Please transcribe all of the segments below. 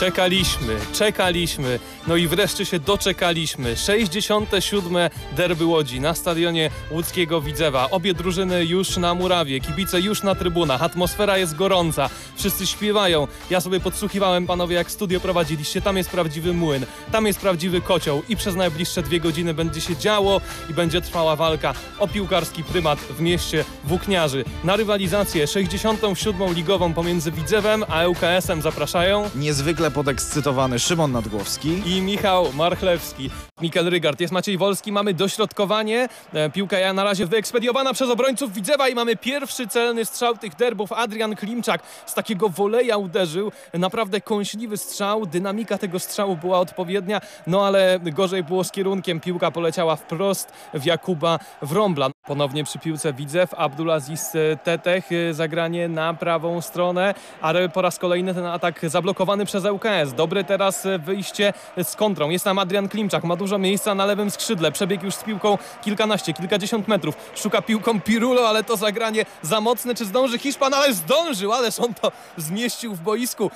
Czekaliśmy, czekaliśmy, no i wreszcie się doczekaliśmy. 67. derby Łodzi na stadionie łódzkiego Widzewa. Obie drużyny już na murawie, kibice już na trybunach, atmosfera jest gorąca, wszyscy śpiewają. Ja sobie podsłuchiwałem, panowie, jak studio prowadziliście. Tam jest prawdziwy młyn, tam jest prawdziwy kocioł i przez najbliższe dwie godziny będzie się działo i będzie trwała walka o piłkarski prymat w mieście Włókniarzy. Na rywalizację 67. ligową pomiędzy Widzewem a ŁKS-em zapraszają Niezwykle podekscytowany Szymon Nadgłowski. i Michał Marchlewski. Mikel Rygard, jest Maciej Wolski, mamy dośrodkowanie. E, Piłka ja na razie wyekspediowana przez obrońców Widzewa i mamy pierwszy celny strzał tych derbów. Adrian Klimczak z takiego woleja uderzył. Naprawdę kąśliwy strzał, dynamika tego strzału była odpowiednia, no ale gorzej było z kierunkiem. Piłka poleciała wprost w Jakuba Wrąbla. Ponownie przy piłce Widzew, Abdulaziz e, Tetech, e, zagranie na prawą stronę, ale po raz kolejny ten atak zablokowany przez ŁKS. Dobre teraz e, wyjście z kontrą. Jest tam Adrian Klimczak, ma dużo miejsca na lewym skrzydle. Przebiegł już z piłką kilkanaście, kilkadziesiąt metrów. Szuka piłką Pirulo, ale to zagranie za mocne. Czy zdąży Hiszpan? Ale zdążył, ależ on to zmieścił w boisku.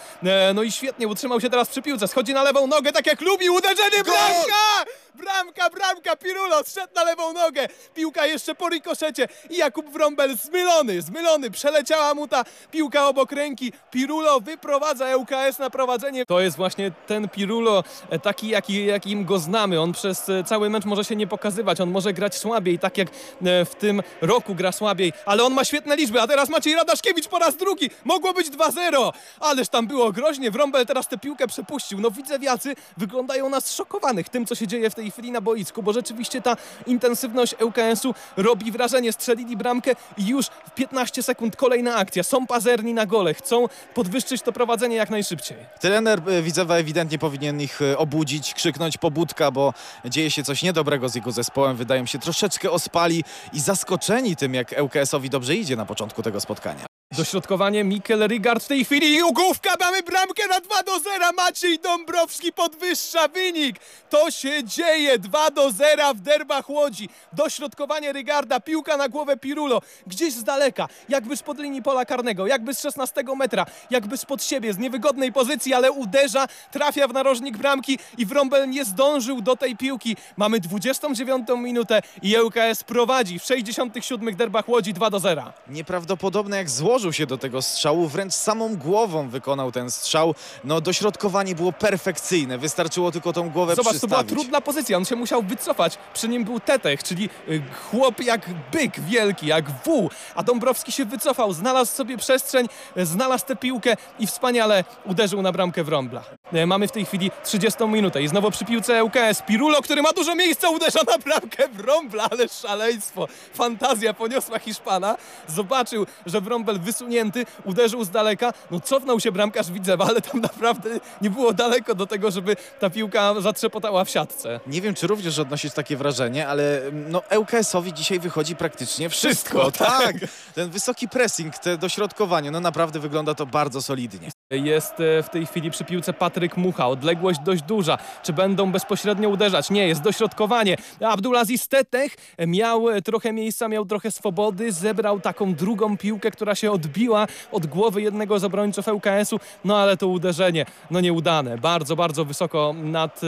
No i świetnie, utrzymał się teraz przy piłce. Schodzi na lewą nogę, tak jak lubi. Uderzenie, bramka! Bramka, bramka, Pirulo zszedł na lewą nogę. Piłka jeszcze po rikoszecie i Jakub Wrąbel zmylony, zmylony. Przeleciała mu ta piłka obok ręki. Pirulo wyprowadza ŁKS na prowadzenie. To jest właśnie ten Pirulo, e, taki jaki, jakim go znamy. On przez e, cały mecz może się nie pokazywać, on może grać słabiej, tak jak e, w tym roku gra słabiej, ale on ma świetne liczby, a teraz Maciej Radaszkiewicz po raz drugi. Mogło być 2-0, ależ tam było groźnie. Wrąbel teraz tę piłkę przepuścił. No widzewiacy wyglądają na zszokowanych tym, co się dzieje w tej chwili na boisku, bo rzeczywiście ta intensywność ŁKS-u robi wrażenie. Strzelili bramkę i już w 15 sekund kolejna akcja. Są pazerni na gole, chcą podwyższyć to prowadzenie jak najszybciej. Trener e, Widzewa ewidentnie powinien ich e, obudzić, krzyknąć pobudka, bo dzieje się coś niedobrego z jego zespołem. Wydają się troszeczkę ospali i zaskoczeni tym, jak ŁKS-owi dobrze idzie na początku tego spotkania. Dośrodkowanie Mikel Rygard w tej chwili i ugłówka, mamy bramkę na 2 do 0, Maciej Dąbrowski podwyższa wynik. To się dzieje, 2 do 0 w derbach Łodzi. Dośrodkowanie Rygarda, piłka na głowę Pirulo, gdzieś z daleka, jakby spod linii pola karnego, jakby z 16 metra, jakby spod siebie, z niewygodnej pozycji, ale uderza, trafia w narożnik bramki i Wrąbel nie zdążył do tej piłki. Mamy 29 minutę i ŁKS prowadzi w 67 derbach Łodzi 2 do 0. Nieprawdopodobne, jak złożył się do tego strzału, wręcz samą głową wykonał ten strzał. No, dośrodkowanie było perfekcyjne, wystarczyło tylko tą głowę Zobacz, to była przystawić. trudna pozycja, on się musiał wycofać. Przy nim był Tetech, czyli y, chłop jak byk wielki, jak wół. A Dąbrowski się wycofał, znalazł sobie przestrzeń, y, znalazł tę piłkę i wspaniale uderzył na bramkę Wrąbla. Y, Mamy w tej chwili 30 minutę i znowu przy piłce ŁKS. Pirulo, który ma dużo miejsca, uderza na bramkę Wrąbla, ale szaleństwo. Fantazja poniosła Hiszpana. Zobaczył, że Wrąbel wysunięty, uderzył z daleka. No cofnął się bramkarz Widzewa, ale tam naprawdę nie było daleko do tego, żeby ta piłka zatrzepotała w siatce. Nie wiem, czy również odnosisz takie wrażenie, ale no, ŁKS-owi dzisiaj wychodzi praktycznie wszystko. Wszystko, tak. Ten wysoki pressing, te dośrodkowanie, no naprawdę wygląda to bardzo solidnie. Jest e, w tej chwili przy piłce Patryk Mucha. Odległość dość duża. Czy będą bezpośrednio uderzać? Nie, jest dośrodkowanie. Abdulaziz Tetech miał e, trochę miejsca, miał trochę swobody. Zebrał taką drugą piłkę, która się odbiła od głowy jednego z obrońców ŁKS-u. No ale to uderzenie, no nieudane. Bardzo, bardzo wysoko nad,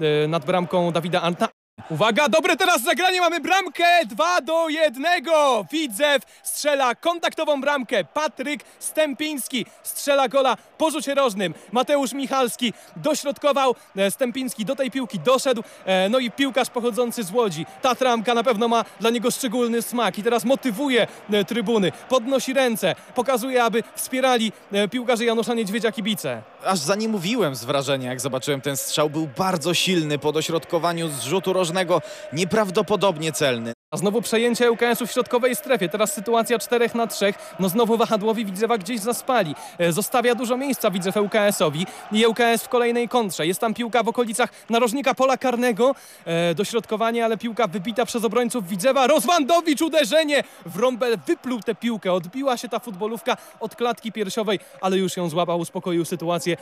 e, nad bramką Dawida Anta. Uwaga, dobre teraz zagranie, mamy bramkę 2 do 1. Widzew strzela kontaktową bramkę. Patryk Stępiński strzela gola po rzucie rożnym. Mateusz Michalski dośrodkował. E, Stępiński do tej piłki doszedł. E, No i piłkarz pochodzący z Łodzi. Ta tramka na pewno ma dla niego szczególny smak i teraz motywuje e, trybuny. Podnosi ręce, pokazuje, aby wspierali piłkarzy Janusza Niedźwiedzia kibice. Aż za nie mówiłem z wrażenia, jak zobaczyłem ten strzał. Był bardzo silny po dośrodkowaniu z rzutu rożnego, nieprawdopodobnie celny. A znowu przejęcie ŁKS-u w środkowej strefie. Teraz sytuacja 4 na 3. No znowu wahadłowi Widzewa gdzieś zaspali. E, Zostawia dużo miejsca Widzew ŁKS-owi. I ŁKS w kolejnej kontrze. Jest tam piłka w okolicach narożnika pola karnego. E, dośrodkowanie, ale piłka wybita przez obrońców Widzewa. Rozwandowicz uderzenie! Wrąbel wypluł tę piłkę. Odbiła się ta futbolówka od klatki piersiowej, ale już ją złapał, uspokoił sytuację.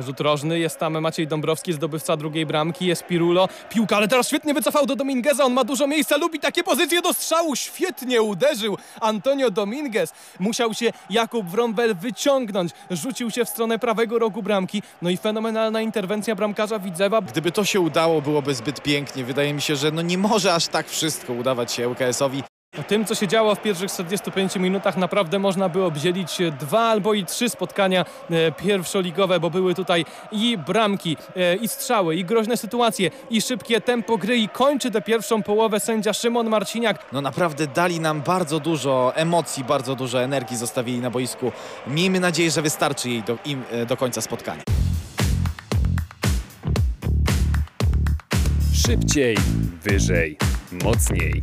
Rzut rożny, jest tam Maciej Dąbrowski, zdobywca drugiej bramki, jest Pirulo. Piłka, ale teraz świetnie wycofał do Domingueza, on ma dużo miejsca, lubi takie pozycje do strzału. Świetnie uderzył Antonio Dominguez. Musiał się Jakub Wrąbel wyciągnąć, rzucił się w stronę prawego rogu bramki. No i fenomenalna interwencja bramkarza Widzewa. Gdyby to się udało, byłoby zbyt pięknie. Wydaje mi się, że no nie może aż tak wszystko udawać się ŁKS-owi. Tym, co się działo w pierwszych 45 minutach, naprawdę można by obdzielić dwa albo i trzy spotkania e, pierwszoligowe, bo były tutaj i bramki, e, i strzały, i groźne sytuacje, i szybkie tempo gry. I kończy tę pierwszą połowę sędzia Szymon Marciniak. No naprawdę dali nam bardzo dużo emocji, bardzo dużo energii zostawili na boisku. Miejmy nadzieję, że wystarczy jej do, im e, do końca spotkania. Szybciej, wyżej, mocniej.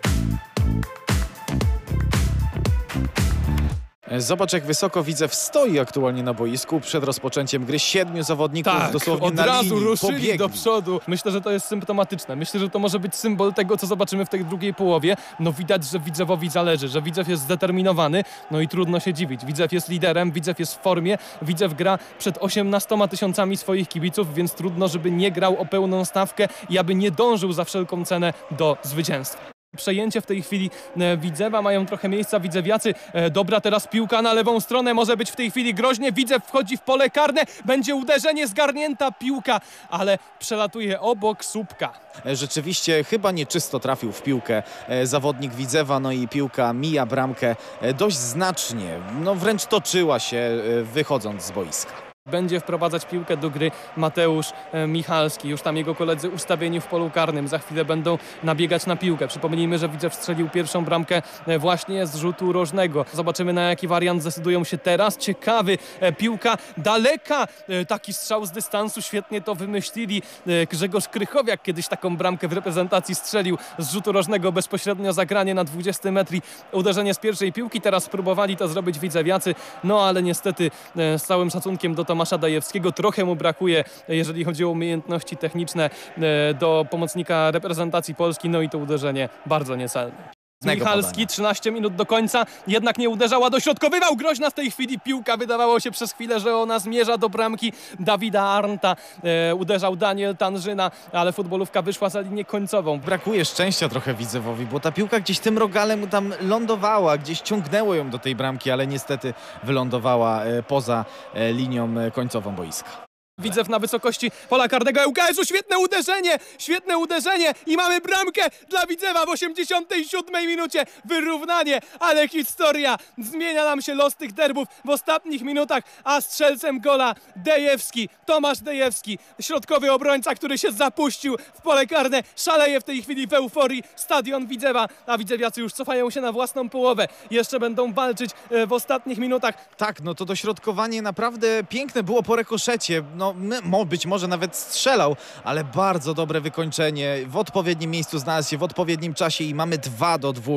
Zobacz, jak wysoko Widzew stoi aktualnie na boisku przed rozpoczęciem gry. Siedmiu zawodników Tak, dosłownie od na razu linii ruszyli pobiegli. do przodu. Myślę, że to jest symptomatyczne. Myślę, że to może być symbol tego, co zobaczymy w tej drugiej połowie. No widać, że Widzewowi zależy, że Widzew jest zdeterminowany. No i trudno się dziwić. Widzew jest liderem, Widzew jest w formie. Widzew gra przed 18 tysiącami swoich kibiców, więc trudno, żeby nie grał o pełną stawkę i aby nie dążył za wszelką cenę do zwycięstwa. Przejęcie w tej chwili e, Widzewa, mają trochę miejsca Widzewiacy. E, Dobra teraz piłka na lewą stronę, może być w tej chwili groźnie. Widzew wchodzi w pole karne, będzie uderzenie, zgarnięta piłka, ale przelatuje obok słupka. E, Rzeczywiście chyba nieczysto trafił w piłkę zawodnik Widzewa, no i piłka mija bramkę dość znacznie. No wręcz toczyła się wychodząc z boiska. Będzie wprowadzać piłkę do gry Mateusz e, Michalski. Już tam jego koledzy ustawieni w polu karnym. Za chwilę będą nabiegać na piłkę. Przypomnijmy, że Widzew strzelił pierwszą bramkę e, właśnie z rzutu rożnego. Zobaczymy na jaki wariant zdecydują się teraz. Ciekawy. E, Piłka daleka. Taki strzał z dystansu. Świetnie to wymyślili. Grzegorz Krychowiak kiedyś taką bramkę w reprezentacji strzelił z rzutu rożnego. Bezpośrednio zagranie na 20 metri. Uderzenie z pierwszej piłki. Teraz próbowali to zrobić Widzewiacy. No ale niestety z całym szacunkiem do Tomasza Dajewskiego trochę mu brakuje, jeżeli chodzi o umiejętności techniczne e, do pomocnika reprezentacji Polski. No i to uderzenie bardzo niecelne. Michalski, podania. 13 minut do końca, jednak nie uderzała, dośrodkowywał groźna w tej chwili piłka. Wydawało się przez chwilę, że ona zmierza do bramki Dawida Arnta. E, uderzał Daniel Tanżyna, ale futbolówka wyszła za linię końcową. Brakuje szczęścia trochę Widzewowi, bo ta piłka gdzieś tym rogalem tam lądowała, gdzieś ciągnęło ją do tej bramki, ale niestety wylądowała e, poza e, linią e, końcową boiska. Widzew na wysokości pola karnego ŁKS-u. Świetne uderzenie, świetne uderzenie i mamy bramkę dla Widzewa w 87 minucie. Wyrównanie, ale historia. Zmienia nam się los tych derbów w ostatnich minutach, a strzelcem gola Dejewski, Tomasz Dejewski, środkowy obrońca, który się zapuścił w pole karne. Szaleje w tej chwili w euforii stadion Widzewa, a Widzewiacy już cofają się na własną połowę. Jeszcze będą walczyć e, w ostatnich minutach Tak, no to dośrodkowanie naprawdę piękne było po rekoszecie. No, mo, być może nawet strzelał, ale bardzo dobre wykończenie. W odpowiednim miejscu znalazł się w odpowiednim czasie i mamy 2 do 2.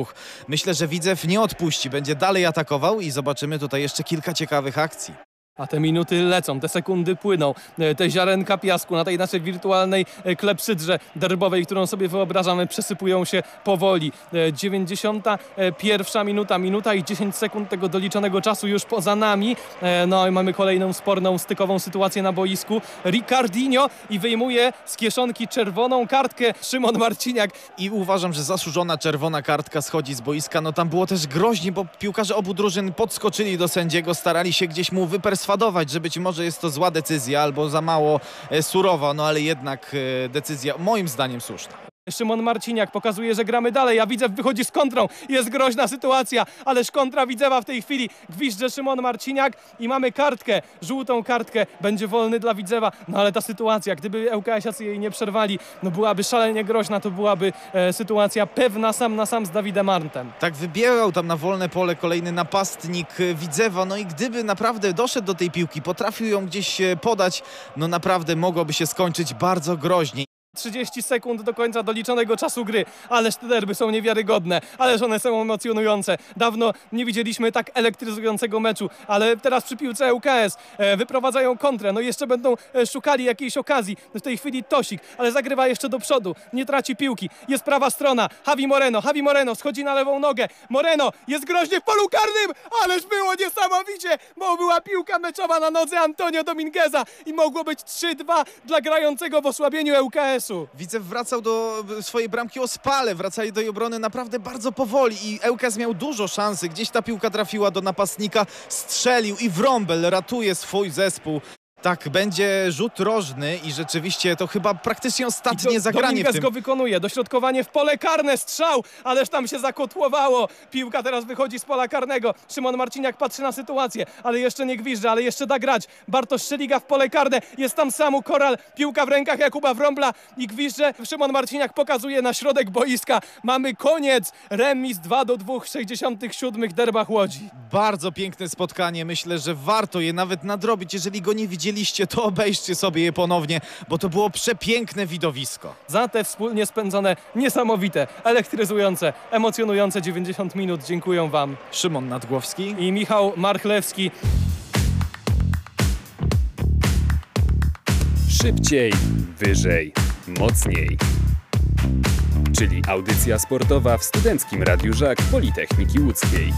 Myślę, że Widzew nie odpuści, będzie dalej atakował i zobaczymy tutaj jeszcze kilka ciekawych akcji. A te minuty lecą, te sekundy płyną, e, te ziarenka piasku na tej naszej wirtualnej e, klepsydrze derbowej, którą sobie wyobrażamy, przesypują się powoli. E, 91 minuta, minuta i 10 sekund tego doliczonego czasu już poza nami. E, No i mamy kolejną sporną, stykową sytuację na boisku. Ricardinho i wyjmuje z kieszonki czerwoną kartkę Szymon Marciniak. I uważam, że zasłużona czerwona kartka schodzi z boiska. No tam było też groźnie, bo piłkarze obu drużyn podskoczyli do sędziego, starali się gdzieś mu wyperswadować, że być może jest to zła decyzja albo za mało e, surowa, no ale jednak e, decyzja moim zdaniem słuszna. Szymon Marciniak pokazuje, że gramy dalej, a Widzew wychodzi z kontrą. Jest groźna sytuacja, ależ kontra Widzewa w tej chwili. Gwizdże Szymon Marciniak i mamy kartkę, żółtą kartkę. Będzie wolny dla Widzewa. No ale ta sytuacja, gdyby ŁKS-iacy jej nie przerwali, no byłaby szalenie groźna, to byłaby e, sytuacja pewna sam na sam z Dawidem Arntem. Tak wybierał tam na wolne pole kolejny napastnik e, Widzewa, no i gdyby naprawdę doszedł do tej piłki, potrafił ją gdzieś e, podać, no naprawdę mogłoby się skończyć bardzo groźnie. 30 sekund do końca doliczonego czasu gry. Ależ te derby są niewiarygodne, ależ one są emocjonujące. Dawno nie widzieliśmy tak elektryzującego meczu, ale teraz przy piłce ŁKS e, wyprowadzają kontrę. No jeszcze będą e, szukali jakiejś okazji. W tej chwili Tosik, ale zagrywa jeszcze do przodu. Nie traci piłki. Jest prawa strona. Javi Moreno. Javi Moreno schodzi na lewą nogę. Moreno jest groźnie w polu karnym, ależ było niesamowicie, bo była piłka meczowa na nodze Antonio Domingueza i mogło być 3-2 dla grającego w osłabieniu ŁKS-u. Widzew wracał do swojej bramki o spale, wracali do jej obrony naprawdę bardzo powoli i Ełkas miał dużo szansy. Gdzieś ta piłka trafiła do napastnika, strzelił i Wrąbel ratuje swój zespół. Tak, będzie rzut rożny i rzeczywiście to chyba praktycznie ostatnie Do- zagranie w Dominguez tym. go wykonuje. Dośrodkowanie w pole karne, strzał, ależ tam się zakotłowało. Piłka teraz wychodzi z pola karnego. Szymon Marciniak patrzy na sytuację, ale jeszcze nie gwizdże, ale jeszcze da grać. Bartosz Szeliga w pole karne, jest tam Samu Koral, piłka w rękach Jakuba Wrąbla i gwizdże. Szymon Marciniak pokazuje na środek boiska. Mamy koniec. Remis 2 do 2 w 67 derbach Łodzi. Bardzo piękne spotkanie. Myślę, że warto je nawet nadrobić. Jeżeli go nie widzieliście, to obejrzcie sobie je ponownie, bo to było przepiękne widowisko. Za te wspólnie spędzone niesamowite, elektryzujące, emocjonujące 90 minut dziękuję Wam. Szymon Nadgłowski. i Michał Marchlewski. Szybciej, wyżej, mocniej. Czyli audycja sportowa w Studenckim Radiu Żak Politechniki Łódzkiej.